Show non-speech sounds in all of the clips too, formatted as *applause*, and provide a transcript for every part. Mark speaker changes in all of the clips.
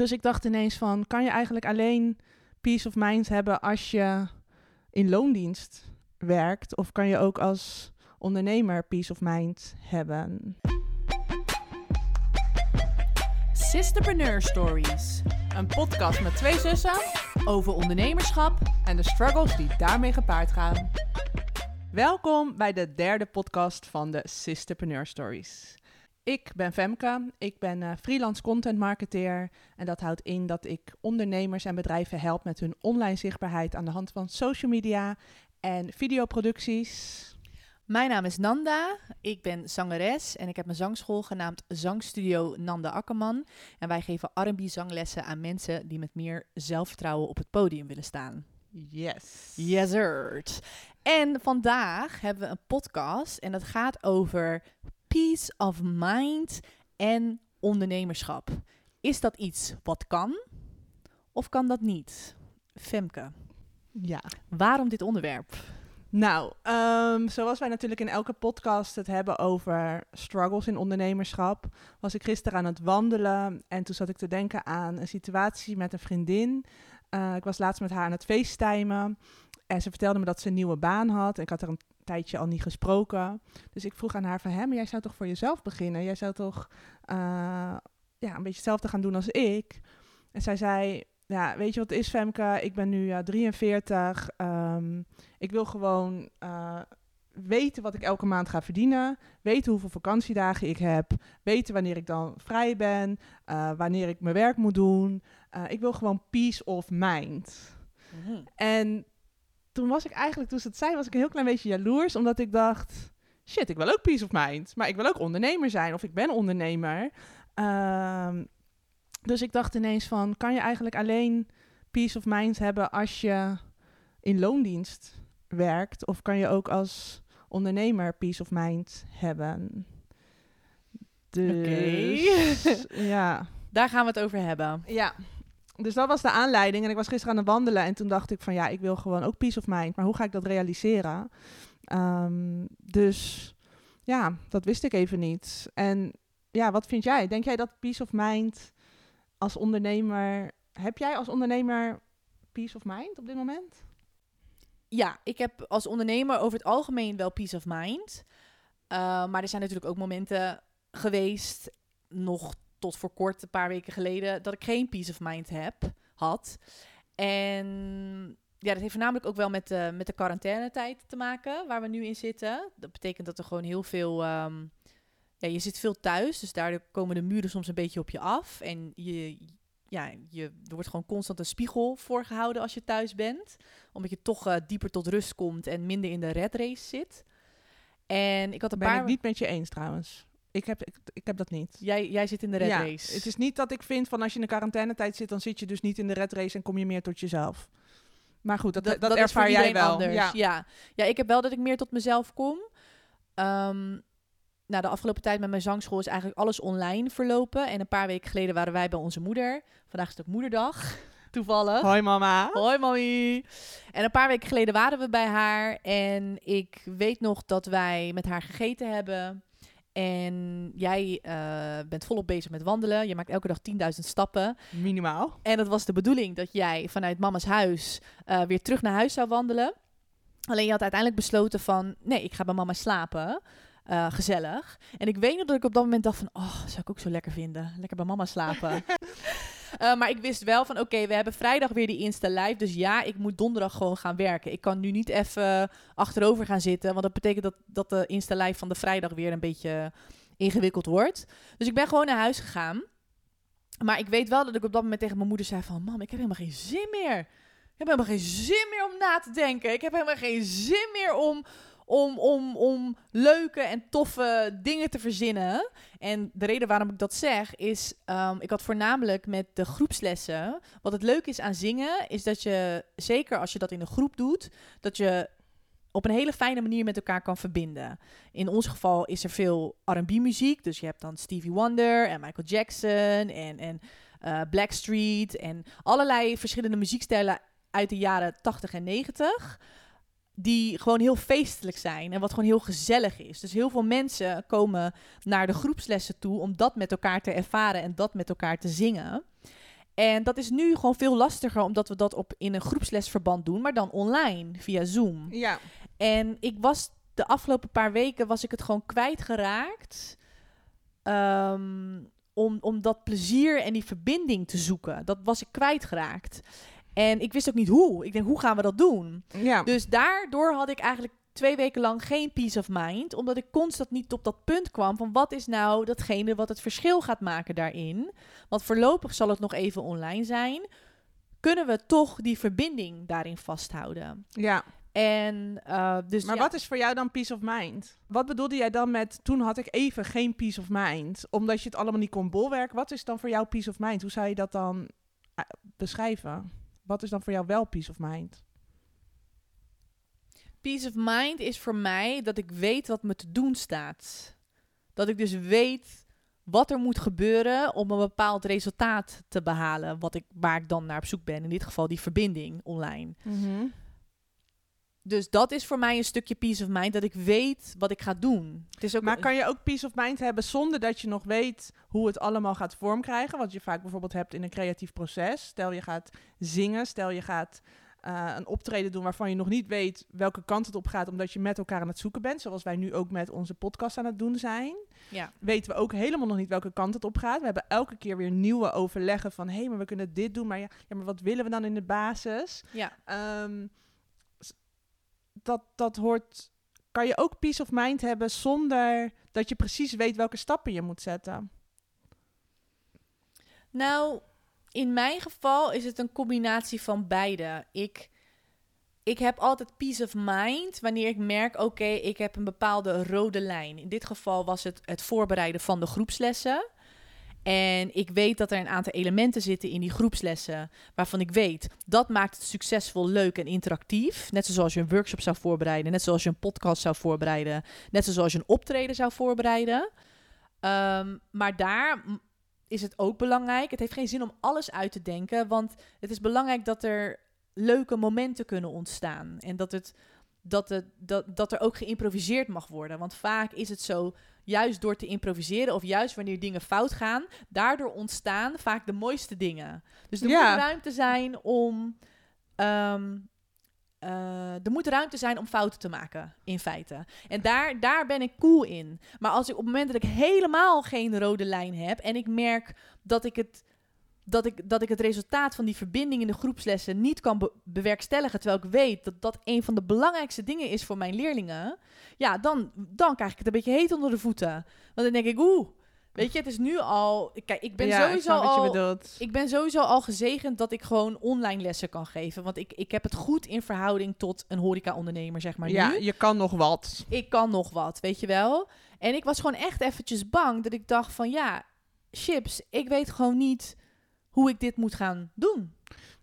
Speaker 1: Dus ik dacht ineens van, kan je eigenlijk alleen peace of mind hebben als je in loondienst werkt? Of kan je ook als ondernemer peace of mind hebben?
Speaker 2: Sisterpreneur Stories. Een podcast met twee zussen over ondernemerschap en de struggles die daarmee gepaard gaan.
Speaker 1: Welkom bij de derde podcast van de Sisterpreneur Stories. Ik ben Femke, ik ben uh, freelance content marketeer en dat houdt in dat ik ondernemers en bedrijven help met hun online zichtbaarheid aan de hand van social media en videoproducties.
Speaker 2: Mijn naam is Nanda, ik ben zangeres en ik heb mijn zangschool genaamd Zangstudio Nanda Akkerman. En wij geven R&B zanglessen aan mensen die met meer zelfvertrouwen op het podium willen staan.
Speaker 1: Yes.
Speaker 2: Yes, sir. En vandaag hebben we een podcast en dat gaat over peace of mind en ondernemerschap. Is dat iets wat kan of kan dat niet? Femke.
Speaker 1: Ja.
Speaker 2: Waarom dit onderwerp?
Speaker 1: Nou, um, zoals wij natuurlijk in elke podcast het hebben over struggles in ondernemerschap, was ik gisteren aan het wandelen en toen zat ik te denken aan een situatie met een vriendin. Uh, ik was laatst met haar aan het facetimen en ze vertelde me dat ze een nieuwe baan had. En ik had er een tijdje al niet gesproken. Dus ik vroeg aan haar van, hè, maar jij zou toch voor jezelf beginnen? Jij zou toch uh, ja, een beetje hetzelfde gaan doen als ik? En zij zei, ja, weet je wat is, Femke? Ik ben nu uh, 43. Um, ik wil gewoon uh, weten wat ik elke maand ga verdienen. Weten hoeveel vakantiedagen ik heb. Weten wanneer ik dan vrij ben. Uh, wanneer ik mijn werk moet doen. Ik wil gewoon peace of mind. Mm -hmm. En toen was ik eigenlijk, toen ze het zei, was ik een heel klein beetje jaloers. Omdat ik dacht, shit, ik wil ook peace of mind. Maar ik wil ook ondernemer zijn. Of ik ben ondernemer. Um, dus ik dacht ineens van, kan je eigenlijk alleen peace of mind hebben als je in loondienst werkt? Of kan je ook als ondernemer peace of mind hebben?
Speaker 2: Dus,
Speaker 1: okay. *laughs* ja.
Speaker 2: Daar gaan we het over hebben.
Speaker 1: Ja, dus dat was de aanleiding. En ik was gisteren aan het wandelen en toen dacht ik van ja, ik wil gewoon ook peace of mind. Maar hoe ga ik dat realiseren? Um, dus ja, dat wist ik even niet. En ja, wat vind jij? Denk jij dat peace of mind als ondernemer... Heb jij als ondernemer peace of mind op dit moment?
Speaker 2: Ja, ik heb als ondernemer over het algemeen wel peace of mind. Uh, maar er zijn natuurlijk ook momenten geweest, nog tot voor kort, een paar weken geleden, dat ik geen peace of mind heb, had. En ja, dat heeft voornamelijk ook wel met de, met de quarantainetijd te maken, waar we nu in zitten. Dat betekent dat er gewoon heel veel... Um, ja, je zit veel thuis, dus daardoor komen de muren soms een beetje op je af. En je, ja, je, er wordt gewoon constant een spiegel voorgehouden als je thuis bent. Omdat je toch uh, dieper tot rust komt en minder in de red race zit. En ik had een
Speaker 1: ben
Speaker 2: paar...
Speaker 1: ik niet met je eens trouwens. Ik heb, ik, ik heb dat niet.
Speaker 2: Jij, jij zit in de red
Speaker 1: ja,
Speaker 2: race.
Speaker 1: Het is niet dat ik vind van als je in de quarantainetijd zit, dan zit je dus niet in de red race en kom je meer tot jezelf. Maar goed, dat, dat, dat, dat ervaar jij wel.
Speaker 2: Anders. Ja. ja. Ja. ik heb wel dat ik meer tot mezelf kom. Um, nou, de afgelopen tijd met mijn zangschool is eigenlijk alles online verlopen. En een paar weken geleden waren wij bij onze moeder. Vandaag is het ook moederdag. *laughs* Toevallig.
Speaker 1: Hoi mama.
Speaker 2: Hoi mami. En een paar weken geleden waren we bij haar. En ik weet nog dat wij met haar gegeten hebben. En jij uh, bent volop bezig met wandelen. Je maakt elke dag 10.000 stappen.
Speaker 1: Minimaal.
Speaker 2: En het was de bedoeling dat jij vanuit mama's huis uh, weer terug naar huis zou wandelen. Alleen je had uiteindelijk besloten van... Nee, ik ga bij mama slapen. Uh, gezellig. En ik weet nog dat ik op dat moment dacht van... Oh, zou ik ook zo lekker vinden. Lekker bij mama slapen. *laughs* uh, maar ik wist wel van... Oké, we hebben vrijdag weer die Insta Live. Dus ja, ik moet donderdag gewoon gaan werken. Ik kan nu niet even achterover gaan zitten. Want dat betekent dat, dat de Insta Live van de vrijdag weer een beetje ingewikkeld wordt. Dus ik ben gewoon naar huis gegaan. Maar ik weet wel dat ik op dat moment tegen mijn moeder zei van... Mam, ik heb helemaal geen zin meer. Ik heb helemaal geen zin meer om na te denken. Ik heb helemaal geen zin meer om om, om, om leuke en toffe dingen te verzinnen. En de reden waarom ik dat zeg is, um, ik had voornamelijk met de groepslessen. Wat het leuke is aan zingen, is dat je, zeker als je dat in een groep doet, dat je op een hele fijne manier met elkaar kan verbinden. In ons geval is er veel R&B muziek, dus je hebt dan Stevie Wonder en Michael Jackson en, en uh, Blackstreet en allerlei verschillende muziekstijlen uit de jaren 80 en 90 die gewoon heel feestelijk zijn en wat gewoon heel gezellig is. Dus heel veel mensen komen naar de groepslessen toe om dat met elkaar te ervaren en dat met elkaar te zingen. En dat is nu gewoon veel lastiger, omdat we dat op in een groepslesverband doen, maar dan online via Zoom.
Speaker 1: Ja.
Speaker 2: En ik was de afgelopen paar weken was ik het gewoon kwijtgeraakt. Um, om, om dat plezier en die verbinding te zoeken. Dat was ik kwijtgeraakt. En ik wist ook niet hoe. Ik denk, hoe gaan we dat doen?
Speaker 1: Ja.
Speaker 2: Dus daardoor had ik eigenlijk twee weken lang geen peace of mind. Omdat ik constant niet op dat punt kwam van wat is nou datgene wat het verschil gaat maken daarin. Want voorlopig zal het nog even online zijn. Kunnen we toch die verbinding daarin vasthouden?
Speaker 1: Ja.
Speaker 2: En, uh, dus
Speaker 1: maar
Speaker 2: ja.
Speaker 1: wat is voor jou dan peace of mind? Wat bedoelde jij dan met toen had ik even geen peace of mind? Omdat je het allemaal niet kon bolwerken. Wat is dan voor jou peace of mind? Hoe zou je dat dan uh, beschrijven? Wat is dan voor jou wel peace of mind?
Speaker 2: Peace of mind is voor mij dat ik weet wat me te doen staat. Dat ik dus weet wat er moet gebeuren om een bepaald resultaat te behalen. Wat ik, waar ik dan naar op zoek ben. In dit geval die verbinding online.
Speaker 1: Mm -hmm.
Speaker 2: Dus dat is voor mij een stukje peace of mind, dat ik weet wat ik ga doen. Het is ook
Speaker 1: maar kan je ook peace of mind hebben zonder dat je nog weet hoe het allemaal gaat vormkrijgen? Wat je vaak bijvoorbeeld hebt in een creatief proces. Stel je gaat zingen, stel je gaat uh, een optreden doen waarvan je nog niet weet welke kant het op gaat, omdat je met elkaar aan het zoeken bent. Zoals wij nu ook met onze podcast aan het doen zijn.
Speaker 2: Ja.
Speaker 1: Weten we ook helemaal nog niet welke kant het op gaat. We hebben elke keer weer nieuwe overleggen van hé, hey, maar we kunnen dit doen. Maar ja, ja, maar wat willen we dan in de basis?
Speaker 2: Ja.
Speaker 1: Um, dat, dat hoort. Kan je ook peace of mind hebben zonder dat je precies weet welke stappen je moet zetten?
Speaker 2: Nou, in mijn geval is het een combinatie van beide. Ik, ik heb altijd peace of mind wanneer ik merk: oké, ik heb een bepaalde rode lijn. In dit geval was het het voorbereiden van de groepslessen. En ik weet dat er een aantal elementen zitten in die groepslessen waarvan ik weet dat maakt het succesvol, leuk en interactief. Net zoals je een workshop zou voorbereiden, net zoals je een podcast zou voorbereiden, net zoals je een optreden zou voorbereiden. Um, maar daar is het ook belangrijk. Het heeft geen zin om alles uit te denken, want het is belangrijk dat er leuke momenten kunnen ontstaan en dat het dat, het, dat, dat er ook geïmproviseerd mag worden. Want vaak is het zo, juist door te improviseren of juist wanneer dingen fout gaan, daardoor ontstaan vaak de mooiste dingen. Dus er
Speaker 1: Ja.
Speaker 2: moet ruimte zijn om. ehm, eh, er moet ruimte zijn om fouten te maken, in feite. En daar, daar ben ik cool in. Maar als ik op het moment dat ik helemaal geen rode lijn heb en ik merk dat ik het dat ik, dat ik het resultaat van die verbinding in de groepslessen niet kan be- bewerkstelligen, terwijl ik weet dat dat een van de belangrijkste dingen is voor mijn leerlingen, ja, dan, dan krijg ik het een beetje heet onder de voeten. Want dan denk ik, oeh, weet je, het is nu al, kijk, ik ben
Speaker 1: ja, ik
Speaker 2: sowieso
Speaker 1: je
Speaker 2: al, ik ben sowieso al gezegend dat ik gewoon online lessen kan geven, want ik, ik heb het goed in verhouding tot een horeca-ondernemer, zeg maar
Speaker 1: ja,
Speaker 2: nu
Speaker 1: je kan nog wat.
Speaker 2: ik kan nog wat, weet je wel. En ik was gewoon echt eventjes bang dat ik dacht van ja, chips, ik weet gewoon niet hoe ik dit moet gaan doen.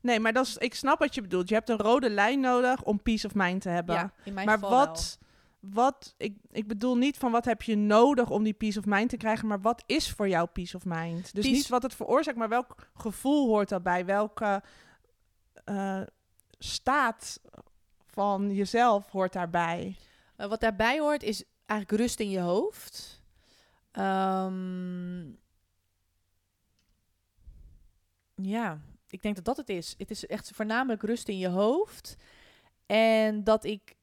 Speaker 1: Nee, maar dat is, ik snap wat je bedoelt. Je hebt een rode lijn nodig om peace of mind te hebben.
Speaker 2: Ja, in mijn
Speaker 1: maar
Speaker 2: geval
Speaker 1: wat, wat ik, ik bedoel niet van wat heb je nodig om die peace of mind te krijgen, maar wat is voor jou peace of mind? Dus
Speaker 2: Peace-
Speaker 1: niet wat het veroorzaakt, maar welk gevoel hoort daarbij? Welke eh, staat van jezelf hoort daarbij?
Speaker 2: Eh, wat daarbij hoort is eigenlijk rust in je hoofd. Ehm, ja, ik denk dat dat het is. Het is echt voornamelijk rust in je hoofd. En dat ik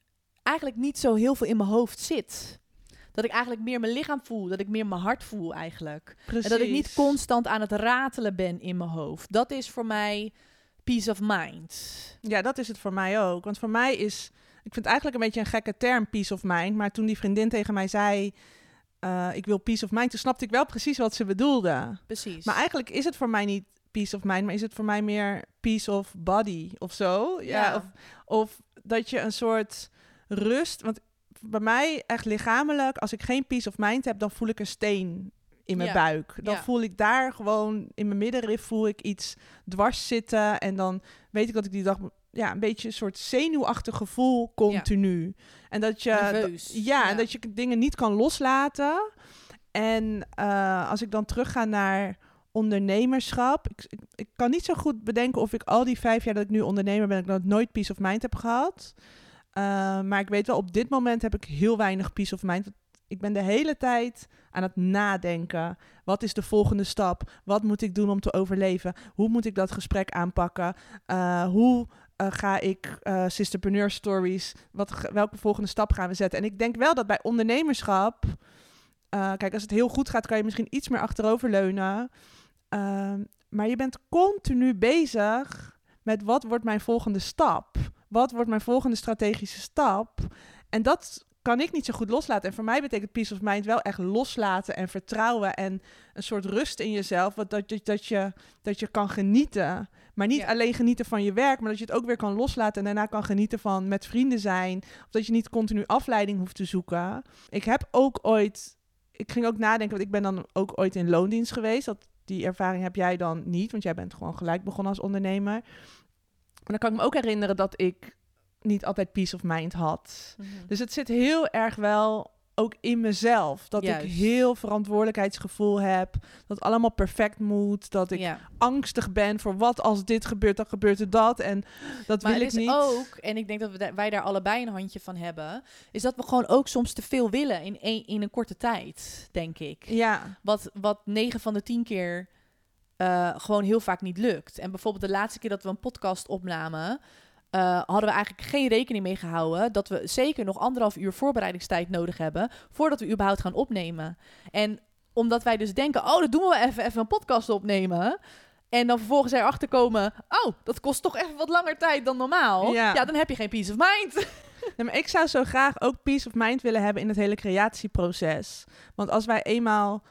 Speaker 2: eigenlijk niet zo heel veel in mijn hoofd zit. Dat ik eigenlijk meer mijn lichaam voel. Dat ik meer mijn hart voel eigenlijk.
Speaker 1: Precies.
Speaker 2: En dat ik niet constant aan het ratelen ben in mijn hoofd. Dat is voor mij peace of mind.
Speaker 1: Ja, dat is het voor mij ook. Want voor mij is, ik vind het eigenlijk een beetje een gekke term, peace of mind. Maar toen die vriendin tegen mij zei, eh, ik wil peace of mind, toen snapte ik wel precies wat ze bedoelde.
Speaker 2: Precies.
Speaker 1: Maar eigenlijk is het voor mij niet peace of mind, maar is het voor mij meer peace of body of zo. Ja,
Speaker 2: Ja.
Speaker 1: Of, of dat je een soort rust, want bij mij echt lichamelijk, als ik geen peace of mind heb, dan voel ik een steen in mijn
Speaker 2: Ja.
Speaker 1: buik. Dan
Speaker 2: Ja.
Speaker 1: voel ik daar gewoon in mijn middenrif voel ik iets dwars zitten en dan weet ik dat ik die dag ja, een beetje een soort zenuwachtig gevoel continu. En dat je Ja. en dat je dingen niet kan loslaten. En eh, als ik dan terugga naar ondernemerschap. Ik, ik, kan niet zo goed bedenken of ik al die vijf jaar dat ik nu ondernemer ben, ik nog nooit peace of mind heb gehad. Eh, maar ik weet wel, op dit moment heb ik heel weinig peace of mind. ik ben de hele tijd aan het nadenken. Wat is de volgende stap? Wat moet ik doen om te overleven? Hoe moet ik dat gesprek aanpakken? Uh, hoe uh, ga ik sisterpreneur stories? Wat, welke volgende stap gaan we zetten? En ik denk wel dat bij ondernemerschap. Kijk, als het heel goed gaat, kan je misschien iets meer achteroverleunen. Uh, maar je bent continu bezig met wat wordt mijn volgende stap? Wat wordt mijn volgende strategische stap? En dat kan ik niet zo goed loslaten. En voor mij betekent peace of mind wel echt loslaten en vertrouwen en een soort rust in jezelf. Wat dat, je, dat, je, dat je kan genieten. Maar niet
Speaker 2: Ja.
Speaker 1: alleen genieten van je werk, maar dat je het ook weer kan loslaten en daarna kan genieten van met vrienden zijn. Of dat je niet continu afleiding hoeft te zoeken. Ik heb ook ooit, ik ging ook nadenken, want ik ben dan ook ooit in loondienst geweest. Dat, die ervaring heb jij dan niet, want jij bent gewoon gelijk begonnen als ondernemer. En dan kan ik me ook herinneren dat ik niet altijd peace of mind had. Dus het zit heel erg wel ook in mezelf. Dat
Speaker 2: Juist.
Speaker 1: ik heel verantwoordelijkheidsgevoel heb. Dat het allemaal perfect moet. Dat ik
Speaker 2: ja.
Speaker 1: angstig ben voor wat als dit gebeurt, dan gebeurt er dat. En dat
Speaker 2: Maar
Speaker 1: wil ik
Speaker 2: is
Speaker 1: niet.
Speaker 2: ook, en ik denk dat we wij daar allebei een handje van hebben, is dat we gewoon ook soms te veel willen in een, in een korte tijd, denk ik.
Speaker 1: Ja,
Speaker 2: Wat, wat 9 van de 10 keer eh, gewoon heel vaak niet lukt. En bijvoorbeeld de laatste keer dat we een podcast opnamen, eh, hadden we eigenlijk geen rekening mee gehouden dat we zeker nog anderhalf uur voorbereidingstijd nodig hebben voordat we überhaupt gaan opnemen. En omdat wij dus denken, oh, dat doen we even, even een podcast opnemen. En dan vervolgens erachter komen, oh, dat kost toch even wat langer tijd dan normaal.
Speaker 1: Ja.
Speaker 2: Ja, dan heb je geen peace of mind. *laughs*
Speaker 1: Nee, maar ik zou zo graag ook peace of mind willen hebben in het hele creatieproces. Want als wij eenmaal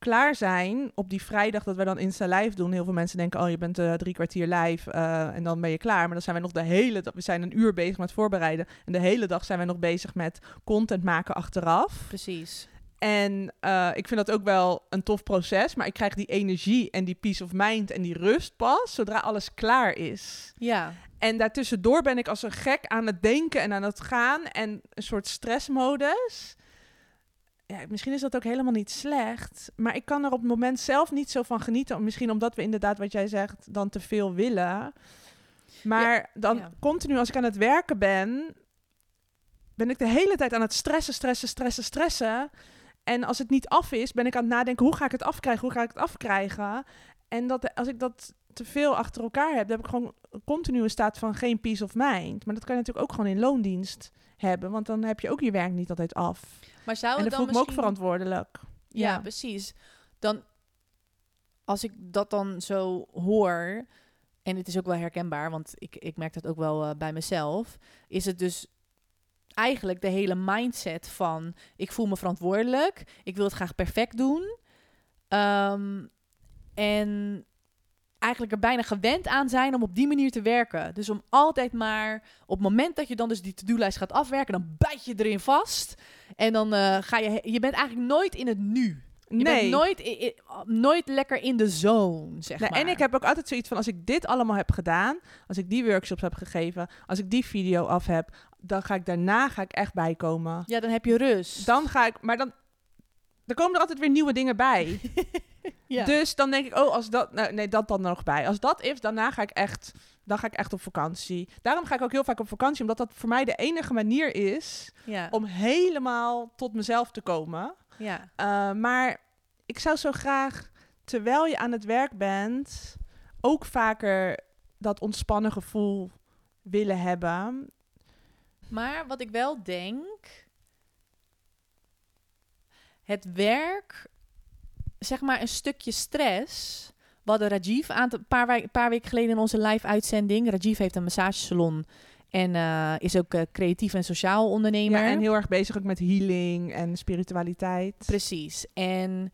Speaker 1: klaar zijn op die vrijdag dat wij dan Insta live doen. Heel veel mensen denken, oh je bent eh, drie kwartier live eh, en dan ben je klaar. Maar dan zijn wij nog de hele dag, we zijn een uur bezig met voorbereiden. En de hele dag zijn wij nog bezig met content maken achteraf.
Speaker 2: Precies.
Speaker 1: En eh, ik vind dat ook wel een tof proces. Maar ik krijg die energie en die peace of mind en die rust pas zodra alles klaar is.
Speaker 2: Ja.
Speaker 1: En daartussendoor ben ik als een gek aan het denken en aan het gaan. En een soort stressmodus. Ja, misschien is dat ook helemaal niet slecht. Maar ik kan er op het moment zelf niet zo van genieten. Misschien omdat we inderdaad, wat jij zegt, dan te veel willen. Maar dan
Speaker 2: ja.
Speaker 1: continu als ik aan het werken ben, ben ik de hele tijd aan het stressen, stressen, stressen, stressen. En als het niet af is, ben ik aan het nadenken, hoe ga ik het afkrijgen? Hoe ga ik het afkrijgen? En dat, als ik dat te veel achter elkaar heb, dan heb ik gewoon een continue staat van geen peace of mind. Maar dat kan je natuurlijk ook gewoon in loondienst hebben, want dan heb je ook je werk niet altijd af.
Speaker 2: Maar zou
Speaker 1: en dan
Speaker 2: dan
Speaker 1: voel ik me ook verantwoordelijk.
Speaker 2: Ja,
Speaker 1: Ja.
Speaker 2: precies. Dan, als ik dat dan zo hoor, en het is ook wel herkenbaar, want ik, ik merk dat ook wel eh, bij mezelf, is het dus eigenlijk de hele mindset van ik voel me verantwoordelijk, ik wil het graag perfect doen. Ehm, en eigenlijk er bijna gewend aan zijn om op die manier te werken. Dus om altijd maar op het moment dat je dan dus die to-do-lijst gaat afwerken, dan bijt je erin vast. En dan eh, ga je, je bent eigenlijk nooit in het nu. Je
Speaker 1: nee.
Speaker 2: bent nooit, nooit lekker in de zone, zeg
Speaker 1: Nee,
Speaker 2: maar.
Speaker 1: en ik heb ook altijd zoiets van, als ik dit allemaal heb gedaan, als ik die workshops heb gegeven, als ik die video af heb, dan ga ik daarna ga ik echt bijkomen.
Speaker 2: Ja, dan heb je rust.
Speaker 1: Dan ga ik, maar dan, er komen er altijd weer nieuwe dingen bij. *laughs*
Speaker 2: ja.
Speaker 1: Dus dan denk ik, oh, als dat, nou, nee, dat dan nog bij. Als dat is, daarna ga ik echt, dan ga ik echt op vakantie. Daarom ga ik ook heel vaak op vakantie, omdat dat voor mij de enige manier is
Speaker 2: ja.
Speaker 1: om helemaal tot mezelf te komen.
Speaker 2: ja.
Speaker 1: Uh, maar ik zou zo graag, terwijl je aan het werk bent, ook vaker dat ontspannen gevoel willen hebben.
Speaker 2: Maar wat ik wel denk, het werk, zeg maar een stukje stress. We hadden Rajiv aan een paar, paar weken geleden in onze live-uitzending. Rajiv heeft een massagesalon en eh, is ook eh, creatief en sociaal ondernemer.
Speaker 1: Ja, en heel erg bezig ook met healing en spiritualiteit.
Speaker 2: Precies. En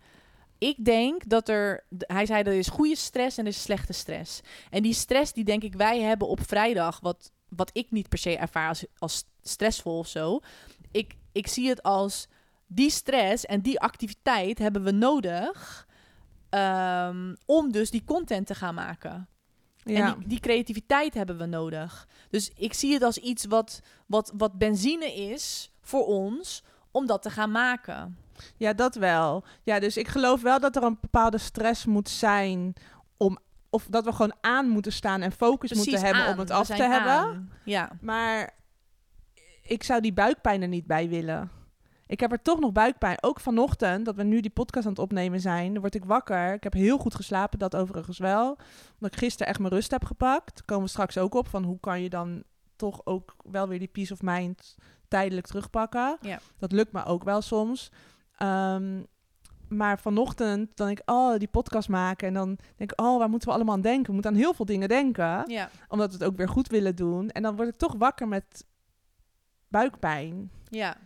Speaker 2: ik denk dat er... Hij zei er is goede stress en er is slechte stress. En die stress die denk ik wij hebben op vrijdag... wat, wat ik niet per se ervaar als, als stressvol of zo. Ik, ik zie het als die stress en die activiteit hebben we nodig... ehm, om dus die content te gaan maken.
Speaker 1: ja.
Speaker 2: En die, die creativiteit hebben we nodig. Dus ik zie het als iets wat, wat, wat benzine is voor ons om dat te gaan maken.
Speaker 1: ja, dat wel. Ja, dus ik geloof wel dat er een bepaalde stress moet zijn om, of dat we gewoon aan moeten staan en focus moeten hebben
Speaker 2: aan.
Speaker 1: om het af te hebben.
Speaker 2: Ja.
Speaker 1: Maar ik zou die buikpijn er niet bij willen. Ik heb er toch nog buikpijn. Ook vanochtend, dat we nu die podcast aan het opnemen zijn, dan word ik wakker. Ik heb heel goed geslapen, dat overigens wel. Omdat ik gisteren echt mijn rust heb gepakt. Komen we straks ook op, van hoe kan je dan toch ook wel weer die peace of mind tijdelijk terugpakken.
Speaker 2: Ja.
Speaker 1: Dat lukt me ook wel soms. Ehm, maar vanochtend dan denk ik, oh, die podcast maken. En dan denk ik, oh, waar moeten we allemaal aan denken? We moeten aan heel veel dingen denken.
Speaker 2: Ja,
Speaker 1: Omdat we het ook weer goed willen doen. En dan word ik toch wakker met buikpijn.
Speaker 2: ja,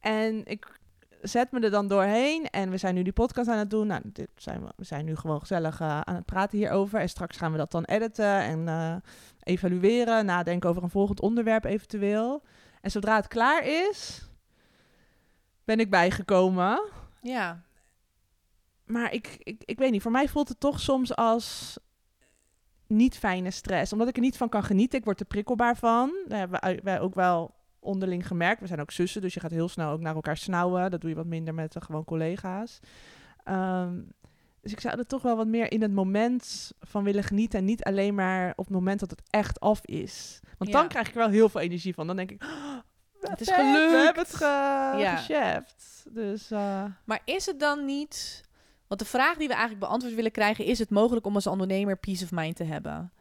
Speaker 1: En ik zet me er dan doorheen. En we zijn nu die podcast aan het doen. Nou, dit zijn we, we zijn nu gewoon gezellig eh, aan het praten hierover. En straks gaan we dat dan editen en eh, evalueren. Nadenken over een volgend onderwerp eventueel. En zodra het klaar is, ben ik bijgekomen.
Speaker 2: ja.
Speaker 1: Maar ik, ik, ik weet niet, voor mij voelt het toch soms als niet fijne stress. Omdat ik er niet van kan genieten. Ik word er prikkelbaar van. Dat hebben wij ook wel onderling gemerkt. We zijn ook zussen, dus je gaat heel snel ook naar elkaar snauwen. Dat doe je wat minder met de gewoon collega's. Ehm, dus ik zou er toch wel wat meer in het moment van willen genieten. En niet alleen maar op het moment dat het echt af is. Want
Speaker 2: Ja.
Speaker 1: dan krijg ik er wel heel veel energie van. Dan denk ik, "Oh,
Speaker 2: Het is
Speaker 1: vet, We
Speaker 2: gelukt."
Speaker 1: hebben het ge
Speaker 2: Ja.
Speaker 1: gecheft. Dus eh,
Speaker 2: Maar is het dan niet... Want de vraag die we eigenlijk beantwoord willen krijgen... is het mogelijk om als ondernemer peace of mind te hebben?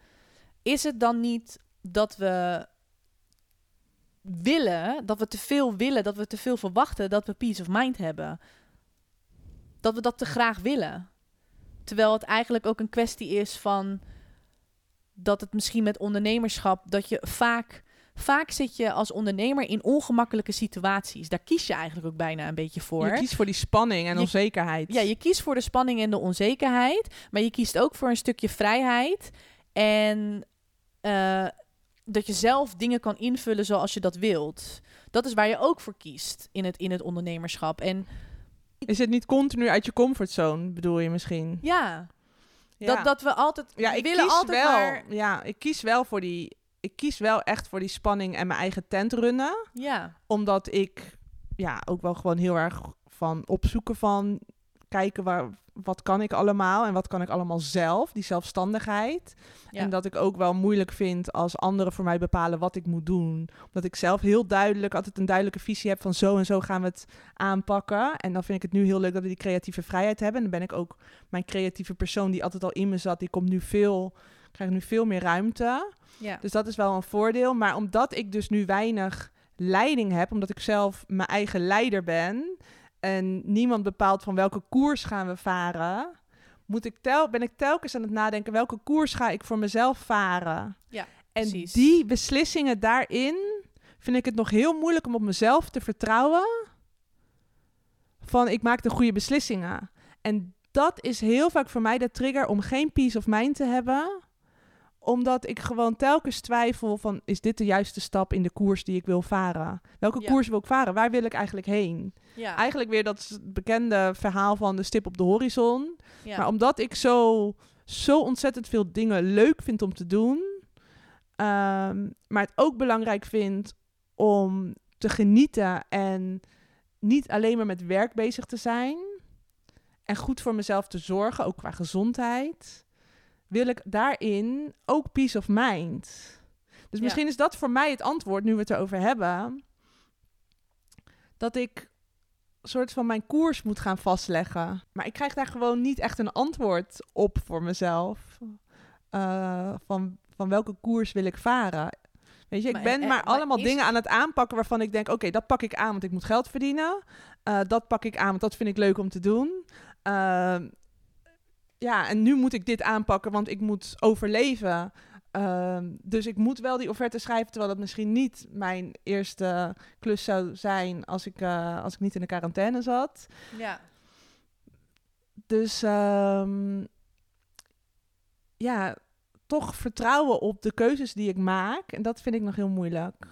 Speaker 2: Is het dan niet dat we willen, dat we te veel willen, dat we te veel verwachten dat we peace of mind hebben? Dat we dat te graag willen. Terwijl het eigenlijk ook een kwestie is van dat het misschien met ondernemerschap, dat je vaak, vaak zit je als ondernemer in ongemakkelijke situaties. Daar kies je eigenlijk ook bijna een beetje voor.
Speaker 1: je kiest voor die spanning en
Speaker 2: Je-
Speaker 1: onzekerheid.
Speaker 2: Ja, je kiest voor de spanning en de onzekerheid, maar je kiest ook voor een stukje vrijheid en eh, dat je zelf dingen kan invullen zoals je dat wilt. Dat is waar je ook voor kiest in het, in het ondernemerschap. En
Speaker 1: Is het niet continu uit je comfortzone, bedoel je misschien?
Speaker 2: ja,
Speaker 1: Ja,
Speaker 2: Dat, dat we altijd
Speaker 1: ja ik
Speaker 2: willen
Speaker 1: kies
Speaker 2: altijd
Speaker 1: wel.
Speaker 2: maar...
Speaker 1: Ja, ik kies wel voor die. Ik kies wel echt voor die spanning en mijn eigen tent runnen.
Speaker 2: Ja,
Speaker 1: Omdat ik ja, ook wel gewoon heel erg van opzoeken van kijken waar, wat kan ik allemaal en wat kan ik allemaal zelf, die zelfstandigheid.
Speaker 2: Ja.
Speaker 1: En dat ik ook wel moeilijk vind als anderen voor mij bepalen wat ik moet doen. Omdat ik zelf heel duidelijk, altijd een duidelijke visie heb van zo en zo gaan we het aanpakken. En dan vind ik het nu heel leuk dat we die creatieve vrijheid hebben. En dan ben ik ook mijn creatieve persoon die altijd al in me zat, die komt nu veel, krijgt nu veel meer ruimte.
Speaker 2: ja.
Speaker 1: Dus dat is wel een voordeel. Maar omdat ik dus nu weinig leiding heb, omdat ik zelf mijn eigen leider ben en niemand bepaalt van welke koers gaan we varen, moet ik tel ben ik telkens aan het nadenken welke koers ga ik voor mezelf varen.
Speaker 2: Ja,
Speaker 1: en
Speaker 2: precies.
Speaker 1: die beslissingen daarin vind ik het nog heel moeilijk om op mezelf te vertrouwen. Van ik maak de goede beslissingen. En dat is heel vaak voor mij de trigger om geen peace of mind te hebben omdat ik gewoon telkens twijfel van... is dit de juiste stap in de koers die ik wil varen? Welke
Speaker 2: Ja.
Speaker 1: koers wil ik varen? Waar wil ik eigenlijk heen?
Speaker 2: ja.
Speaker 1: Eigenlijk weer dat bekende verhaal van de stip op de horizon.
Speaker 2: ja.
Speaker 1: Maar omdat ik zo, zo ontzettend veel dingen leuk vind om te doen... ehm, maar het ook belangrijk vind om te genieten... en niet alleen maar met werk bezig te zijn... en goed voor mezelf te zorgen, ook qua gezondheid... wil ik daarin ook peace of mind. Dus
Speaker 2: Ja.
Speaker 1: misschien is dat voor mij het antwoord, nu we het erover hebben... dat ik soort van mijn koers moet gaan vastleggen. Maar ik krijg daar gewoon niet echt een antwoord op voor mezelf. Eh, van, van welke koers wil ik varen? Weet je, ik ben
Speaker 2: en-
Speaker 1: maar
Speaker 2: maar
Speaker 1: allemaal
Speaker 2: is-
Speaker 1: dingen aan het aanpakken waarvan ik denk: oké, dat pak ik aan, want ik moet geld verdienen. Eh, dat pak ik aan, want dat vind ik leuk om te doen. Ehm, ja, en nu moet ik dit aanpakken, want ik moet overleven. Ehm, dus ik moet wel die offerte schrijven, terwijl dat misschien niet mijn eerste klus zou zijn als ik, eh, als ik niet in de quarantaine zat.
Speaker 2: ja.
Speaker 1: Dus ehm, ja, toch vertrouwen op de keuzes die ik maak. En dat vind ik nog heel moeilijk.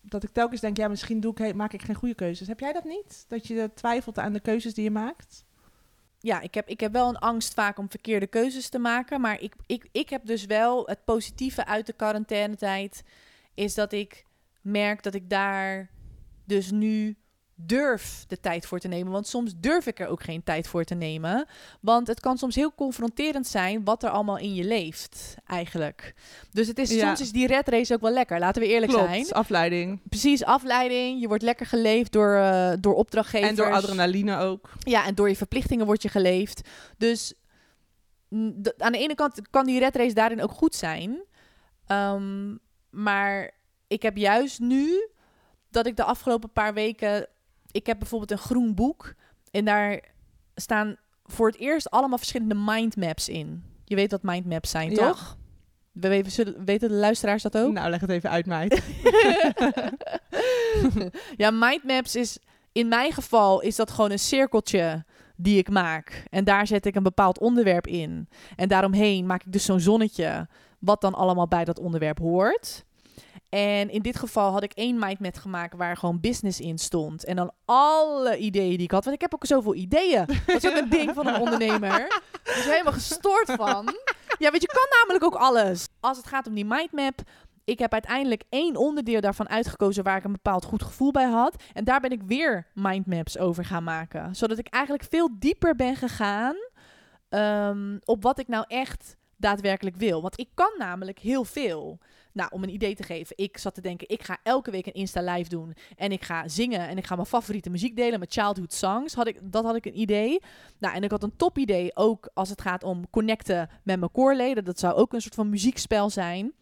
Speaker 1: Dat ik telkens denk, ja, misschien doe ik, maak ik geen goede keuzes. Heb jij dat niet? Dat je twijfelt aan de keuzes die je maakt?
Speaker 2: Ja, ik heb, ik heb wel een angst vaak om verkeerde keuzes te maken. Maar ik, ik, ik heb dus wel het positieve uit de quarantainetijd. Is dat ik merk dat ik daar dus nu durf de tijd voor te nemen. Want soms durf ik er ook geen tijd voor te nemen. Want het kan soms heel confronterend zijn wat er allemaal in je leeft, eigenlijk. Dus het is,
Speaker 1: Ja.
Speaker 2: soms is die red race ook wel lekker. Laten we eerlijk zijn.
Speaker 1: Klopt, afleiding.
Speaker 2: Precies, afleiding. Je wordt lekker geleefd door, eh, door opdrachtgevers.
Speaker 1: En door adrenaline ook.
Speaker 2: Ja, en door je verplichtingen word je geleefd. Dus mm, aan de ene kant kan die red race daarin ook goed zijn. Ehm, maar ik heb juist nu dat ik de afgelopen paar weken. Ik heb bijvoorbeeld een groen boek. En daar staan voor het eerst allemaal verschillende mindmaps in. Je weet wat mindmaps zijn,
Speaker 1: Ja.
Speaker 2: toch? We weten, zullen, weten de luisteraars dat ook?
Speaker 1: Nou, leg het even uit, meid. *laughs*
Speaker 2: ja, mindmaps is in mijn geval is dat gewoon een cirkeltje die ik maak. En daar zet ik een bepaald onderwerp in. En daaromheen maak ik dus zo'n zonnetje, wat dan allemaal bij dat onderwerp hoort. En in dit geval had ik één mindmap gemaakt waar gewoon business in stond. En dan alle ideeën die ik had. Want ik heb ook zoveel ideeën. Dat is ook een ding van een *laughs* ondernemer. Ik is helemaal gestoord van. Ja, want je kan namelijk ook alles. Als het gaat om die mindmap, ik heb uiteindelijk één onderdeel daarvan uitgekozen waar ik een bepaald goed gevoel bij had. En daar ben ik weer mindmaps over gaan maken. Zodat ik eigenlijk veel dieper ben gegaan ehm, op wat ik nou echt daadwerkelijk wil. Want ik kan namelijk heel veel. Nou, om een idee te geven. Ik zat te denken, ik ga elke week een Insta live doen. En ik ga zingen en ik ga mijn favoriete muziek delen. Mijn childhood songs. Had ik, dat had ik een idee. Nou, en ik had een top idee ook als het gaat om connecten met mijn koorleden. Dat zou ook een soort van muziekspel zijn.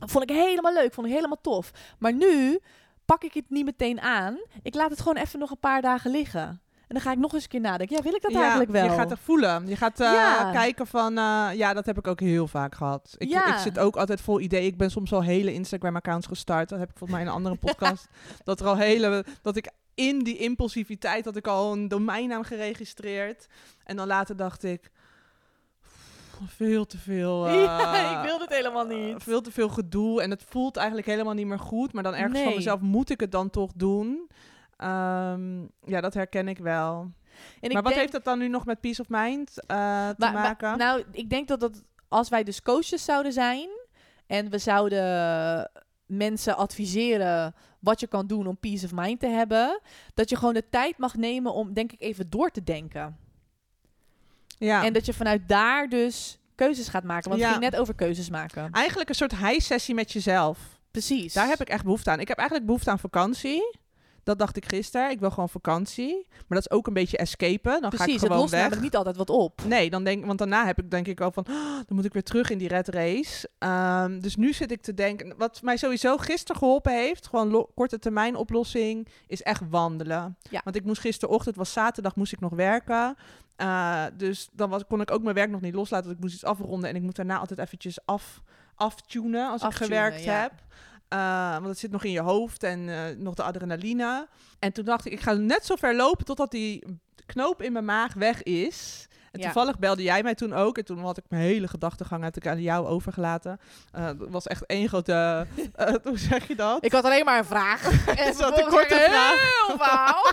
Speaker 2: Vond ik helemaal leuk, vond ik helemaal tof. Maar nu pak ik het niet meteen aan. Ik laat het gewoon even nog een paar dagen liggen. En dan ga ik nog eens een keer nadenken. Ja, wil ik dat
Speaker 1: Ja,
Speaker 2: eigenlijk wel?
Speaker 1: Je gaat er voelen. Je gaat eh,
Speaker 2: Ja.
Speaker 1: kijken van... eh, ja, dat heb ik ook heel vaak gehad. Ik,
Speaker 2: Ja.
Speaker 1: ik zit ook altijd vol ideeën. Ik ben soms al hele Instagram-accounts gestart. Dat heb ik volgens mij in een andere *laughs* podcast. Dat er al hele... Dat ik in die impulsiviteit had ik al een domeinnaam geregistreerd. En dan later dacht ik... Veel te veel... *laughs* eh,
Speaker 2: ja, ik wil het helemaal niet.
Speaker 1: Veel te veel gedoe. En het voelt eigenlijk helemaal niet meer goed. Maar dan ergens van mezelf moet ik het dan toch doen. Ehm, ja, dat herken ik wel.
Speaker 2: En ik
Speaker 1: maar wat
Speaker 2: denk-
Speaker 1: heeft dat dan nu nog met peace of mind eh, te
Speaker 2: Maar- maar-
Speaker 1: maken?
Speaker 2: nou, ik denk dat, dat als wij dus coaches zouden zijn en we zouden mensen adviseren wat je kan doen om peace of mind te hebben, dat je gewoon de tijd mag nemen om, denk ik, even door te denken.
Speaker 1: ja.
Speaker 2: En dat je vanuit daar dus keuzes gaat maken. Want
Speaker 1: Ja.
Speaker 2: het ging net over keuzes maken.
Speaker 1: Eigenlijk een soort high-sessie met jezelf.
Speaker 2: Precies.
Speaker 1: Daar heb ik echt behoefte aan. Ik heb eigenlijk behoefte aan vakantie. Dat dacht ik gisteren. Ik wil gewoon vakantie. Maar dat is ook een beetje escapen. Dan ga ik
Speaker 2: Precies, het
Speaker 1: gewoon
Speaker 2: lost
Speaker 1: weg.
Speaker 2: niet altijd wat op.
Speaker 1: Nee, dan denk, want daarna heb ik denk ik wel van, "Oh, dan moet ik weer terug in die red race. Ehm, dus nu zit ik te denken, wat mij sowieso gisteren geholpen heeft, gewoon korte termijn oplossing, is echt wandelen.
Speaker 2: Ja.
Speaker 1: Want ik moest gisterochtend, het was zaterdag, moest ik nog werken. Uh, dus dan was, kon ik ook mijn werk nog niet loslaten. Want ik moest iets afronden en ik moet daarna altijd eventjes af, aftunen als
Speaker 2: Aftunen,
Speaker 1: ik gewerkt
Speaker 2: ja.
Speaker 1: heb. Uh, want het zit nog in je hoofd en uh, nog de adrenaline. En toen dacht ik, ik ga net zo ver lopen totdat die knoop in mijn maag weg is. En toevallig belde jij mij toen ook. En toen had ik mijn hele gedachtegang aan jou overgelaten. Uh, dat was echt één grote... uh, *laughs* hoe zeg je dat?
Speaker 2: Ik had alleen maar een vraag. *laughs* en
Speaker 1: Ze had een korte vraag.
Speaker 2: heel verhaal.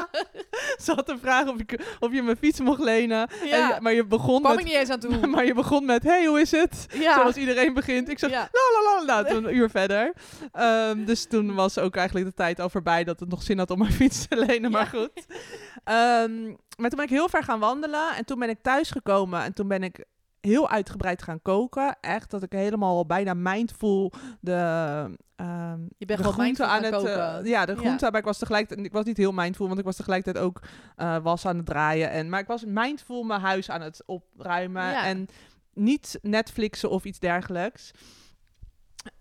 Speaker 2: *laughs*
Speaker 1: Ze had een vraag of, ik, of je mijn fiets mocht lenen.
Speaker 2: Ja.
Speaker 1: En, maar je begon
Speaker 2: Kwam ik
Speaker 1: met...
Speaker 2: niet eens aan toe.
Speaker 1: Maar je begon met, hey, hoe is het?
Speaker 2: Ja.
Speaker 1: Zoals iedereen begint. Ik zeg,
Speaker 2: Ja.
Speaker 1: la la la la. Toen een uur verder. Um, dus toen was ook eigenlijk de tijd al voorbij dat het nog zin had om mijn fiets te lenen. Maar goed. Um, maar toen ben ik heel ver gaan wandelen. En toen ben ik thuisgekomen. En toen ben ik heel uitgebreid gaan koken. Echt dat ik helemaal bijna mindful de, um,
Speaker 2: Je bent
Speaker 1: de
Speaker 2: gewoon
Speaker 1: groente aan het uh,
Speaker 2: koken.
Speaker 1: ja de
Speaker 2: Ja.
Speaker 1: groente maar ik was tegelijkertijd ik was niet heel mindful want ik was tegelijkertijd ook uh, was aan het draaien en maar ik was mindful mijn huis aan het opruimen
Speaker 2: Ja.
Speaker 1: en niet Netflixen of iets dergelijks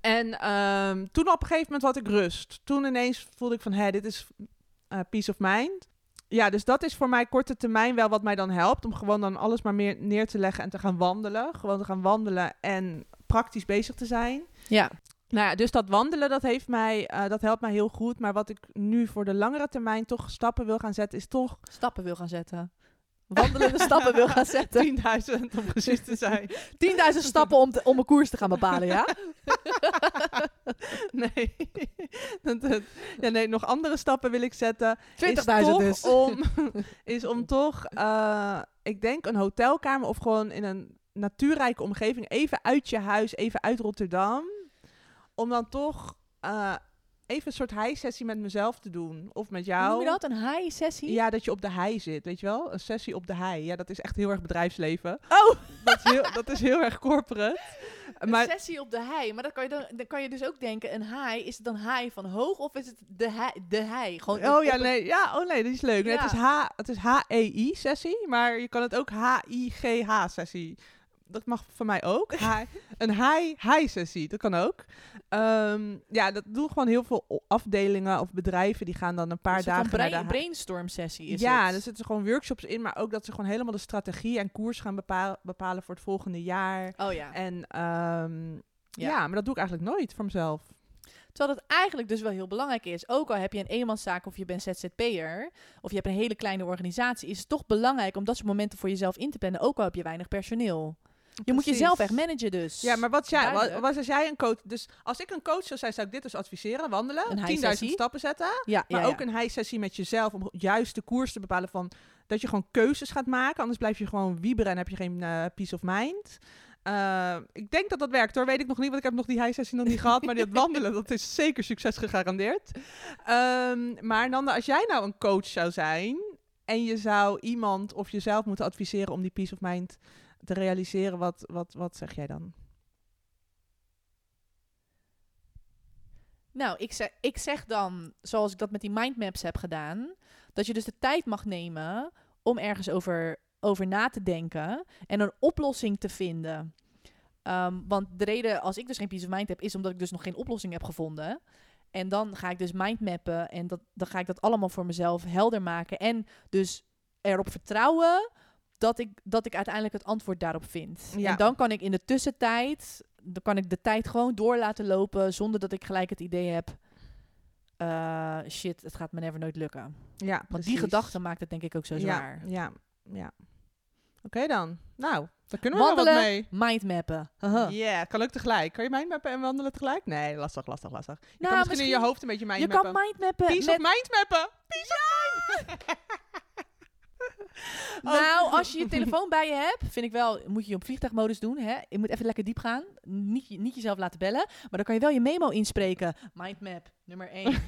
Speaker 1: en um, toen op een gegeven moment had ik rust toen ineens voelde ik van hé dit is uh, peace of mind ja, dus dat is voor mij korte termijn wel wat mij dan helpt. Om gewoon dan alles maar meer neer te leggen en te gaan wandelen. Gewoon te gaan wandelen en praktisch bezig te zijn.
Speaker 2: Ja.
Speaker 1: Nou ja, dus dat wandelen, dat, heeft mij, uh, dat helpt mij heel goed. Maar wat ik nu voor de langere termijn toch stappen wil gaan zetten, is toch...
Speaker 2: Stappen wil gaan zetten. Wandelende stappen wil gaan zetten. *laughs*
Speaker 1: 10.000 om precies te zijn.
Speaker 2: 10.000 stappen om, te, om een koers te gaan bepalen, ja? *laughs*
Speaker 1: nee. dat, dat, ja, nee, nog andere stappen wil ik zetten.
Speaker 2: 20.000 dus.
Speaker 1: Om, *laughs* is om toch, uh, ik denk een hotelkamer of gewoon in een natuurrijke omgeving, even uit je huis, even uit Rotterdam. Om dan toch uh, even een soort high-sessie met mezelf te doen. Of met jou.
Speaker 2: noem je dat? Een high-sessie?
Speaker 1: Ja, dat je op de hei zit, weet je wel? Een sessie op de hei. Ja, dat is echt heel erg bedrijfsleven.
Speaker 2: Oh, *laughs*
Speaker 1: Dat is heel, dat is heel erg corporate.
Speaker 2: een
Speaker 1: Maar
Speaker 2: sessie op de hei. Maar dan kan, je dan, dan kan je dus ook denken, een hei, is het dan hei van hoog of is het de hei? De hei? Gewoon
Speaker 1: Oh ja, nee, ja, oh nee, dat is leuk. Nee, het is. H, het is H-E-I sessie, maar je kan het ook H-I-G-H sessie. Dat mag van mij ook. Hi, *laughs* een high high sessie, dat kan ook. Ehm, ja, dat doen gewoon heel veel afdelingen of bedrijven die gaan dan een paar
Speaker 2: Een
Speaker 1: dagen
Speaker 2: brain-
Speaker 1: de
Speaker 2: brainstorm sessie is
Speaker 1: ja,
Speaker 2: het.
Speaker 1: er zitten gewoon workshops in, maar ook dat ze gewoon helemaal de strategie en koers gaan bepa- bepalen voor het volgende jaar.
Speaker 2: Oh ja.
Speaker 1: En ehm, ja.
Speaker 2: Ja.
Speaker 1: maar dat doe ik eigenlijk nooit voor mezelf.
Speaker 2: Terwijl het eigenlijk dus wel heel belangrijk is. Ook al heb je een eenmanszaak of je bent ZZP'er... of je hebt een hele kleine organisatie... is het toch belangrijk om dat soort momenten voor jezelf in te plannen. Ook al heb je weinig personeel. Je moet jezelf echt managen dus.
Speaker 1: Ja, maar wat jij, wa-
Speaker 2: Duidelijk.
Speaker 1: was als jij een coach... Dus als ik een coach zou zijn, zou ik dit dus adviseren. Wandelen,
Speaker 2: Een
Speaker 1: 10.000
Speaker 2: high-sessie.
Speaker 1: stappen zetten.
Speaker 2: Ja,
Speaker 1: Maar
Speaker 2: ja,
Speaker 1: ook een high-sessie met jezelf om juist de koers te bepalen van... Dat je gewoon keuzes gaat maken. Anders blijf je gewoon wieberen en heb je geen eh, peace of mind. Eh, ik denk dat dat werkt hoor. Weet ik nog niet, want ik heb nog die high-sessie nog niet *laughs* gehad. Maar dat wandelen, dat is zeker succes gegarandeerd. Ehm, maar Nanda, als jij nou een coach zou zijn... en je zou iemand of jezelf moeten adviseren om die peace of mind te realiseren... wat, wat, wat zeg jij dan?
Speaker 2: Nou, ik zeg, ik zeg dan, zoals ik dat met die mindmaps heb gedaan... dat je dus de tijd mag nemen om ergens over, over na te denken... en een oplossing te vinden. Ehm, want de reden als ik dus geen peace of mind heb... is omdat ik dus nog geen oplossing heb gevonden... En dan ga ik dus mindmappen en dat, dan ga ik dat allemaal voor mezelf helder maken. En dus erop vertrouwen dat ik, dat ik uiteindelijk het antwoord daarop vind.
Speaker 1: Ja.
Speaker 2: En dan kan ik in de tussentijd, dan kan ik de tijd gewoon door laten lopen zonder dat ik gelijk het idee heb, eh, shit, het gaat me never nooit lukken.
Speaker 1: Ja,
Speaker 2: Want
Speaker 1: precies.
Speaker 2: die gedachte maakt het denk ik ook zo zwaar.
Speaker 1: Ja, ja, ja. Oké dan. Nou, daar kunnen we
Speaker 2: Wandelen,
Speaker 1: wel wat mee.
Speaker 2: mindmappen.
Speaker 1: Ja, kan ook tegelijk. Kan je mindmappen en wandelen tegelijk? Nee, lastig, lastig, lastig. Je
Speaker 2: Nou,
Speaker 1: kan misschien, in je hoofd een beetje
Speaker 2: Je
Speaker 1: mindmappen.
Speaker 2: kan mindmappen
Speaker 1: Peace
Speaker 2: met
Speaker 1: of mindmappen! Peace *laughs* *laughs*
Speaker 2: Nou, als je je telefoon bij je hebt, vind ik wel, moet je je op vliegtuigmodus doen. Hè? Je moet even lekker diep gaan. Niet, niet jezelf laten bellen. Maar dan kan je wel je memo inspreken. Mindmap, nummer 1. *laughs*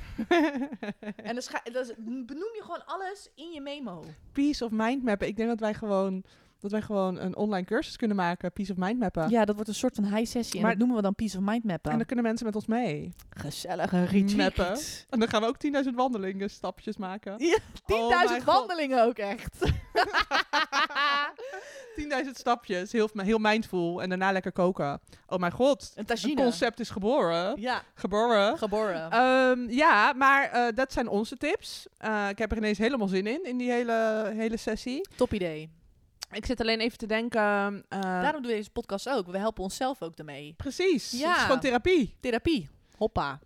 Speaker 2: en dan, benoem je gewoon alles in je memo.
Speaker 1: Peace of mindmappen. Ik denk dat wij gewoon, dat wij gewoon een online cursus kunnen maken. Peace of mindmappen.
Speaker 2: Ja, dat wordt een soort van high sessie. En
Speaker 1: Maar-
Speaker 2: dat noemen we dan Peace of Mind mappen.
Speaker 1: En dan kunnen mensen met ons mee.
Speaker 2: Gezellige retreat.
Speaker 1: Mappen. En dan gaan we ook 10.000 wandelingen stapjes maken.
Speaker 2: Ja, 10.000
Speaker 1: Oh mijn God.
Speaker 2: wandelingen ook echt. *laughs*
Speaker 1: 10.000 stapjes. Heel, heel mindful. En daarna lekker koken. Oh mijn god. Een
Speaker 2: tagine.
Speaker 1: concept is geboren.
Speaker 2: Ja,
Speaker 1: Geboren.
Speaker 2: geboren.
Speaker 1: Ehm, ja, maar eh, dat zijn onze tips. Eh, ik heb er ineens helemaal zin in, in die hele, hele sessie.
Speaker 2: Top idee.
Speaker 1: Ik zit alleen even te denken... eh,
Speaker 2: Daarom doen we deze podcast ook. We helpen onszelf ook ermee.
Speaker 1: Precies,
Speaker 2: Ja.
Speaker 1: het is gewoon therapie.
Speaker 2: Therapie. Hoppa.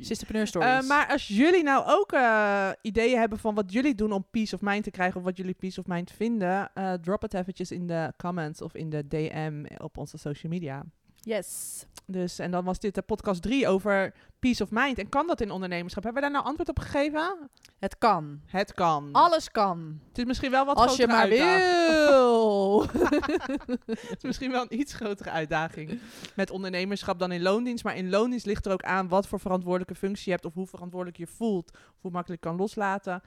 Speaker 2: Sisterpreneur Stories.
Speaker 1: Eh, maar als jullie nou ook eh, ideeën hebben van wat jullie doen om peace of mind te krijgen... of wat jullie peace of mind vinden... eh, drop het eventjes in de comments of in de DM op onze social media.
Speaker 2: Yes.
Speaker 1: Dus, en dan was dit de podcast 3 over peace of mind. En kan dat in ondernemerschap? Hebben we daar nou antwoord op gegeven?
Speaker 2: Het kan.
Speaker 1: Het kan.
Speaker 2: Alles kan.
Speaker 1: Het is misschien wel wat
Speaker 2: Als je
Speaker 1: grotere
Speaker 2: maar
Speaker 1: uitdaging.
Speaker 2: wil. *laughs*
Speaker 1: Het is misschien wel een iets grotere uitdaging met ondernemerschap dan in loondienst. Maar in loondienst ligt er ook aan wat voor verantwoordelijke functie je hebt of hoe verantwoordelijk je voelt. Of hoe makkelijk je kan loslaten.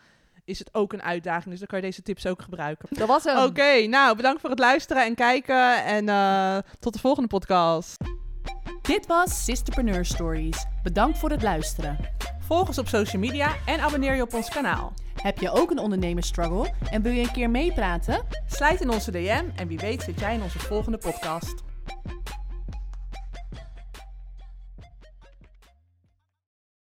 Speaker 1: Is het ook een uitdaging. Dus dan kan je deze tips ook gebruiken.
Speaker 2: Dat was hem.
Speaker 1: Oké, nou bedankt voor het luisteren en kijken. En eh, tot de volgende podcast.
Speaker 2: Dit was Sisterpreneur Stories. Bedankt voor het luisteren.
Speaker 1: Volg ons op social media en abonneer je op ons kanaal.
Speaker 2: Heb je ook een ondernemersstruggle en wil je een keer meepraten?
Speaker 1: Slijt in onze DM en wie weet zit jij in onze volgende podcast.